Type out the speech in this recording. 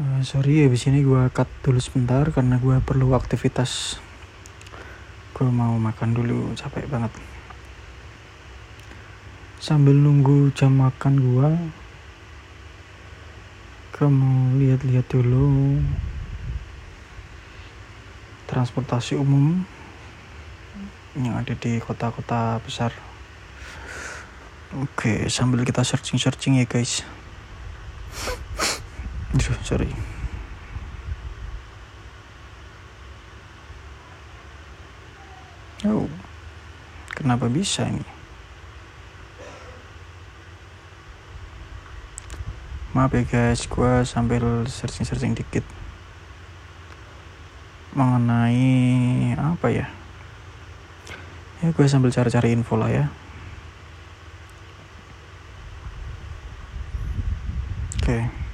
Eh, sorry ya di sini gue cut dulu sebentar karena gue perlu aktivitas. Gue mau makan dulu capek banget. Sambil nunggu jam makan gue gue mau lihat-lihat dulu transportasi umum yang ada di kota-kota besar. Oke sambil kita searching-searching ya guys Aduh, sorry. Oh, kenapa bisa ini? Maaf ya guys, gua sambil searching-searching dikit mengenai apa ya? Ya gue sambil cari-cari info lah ya. Oke. Okay.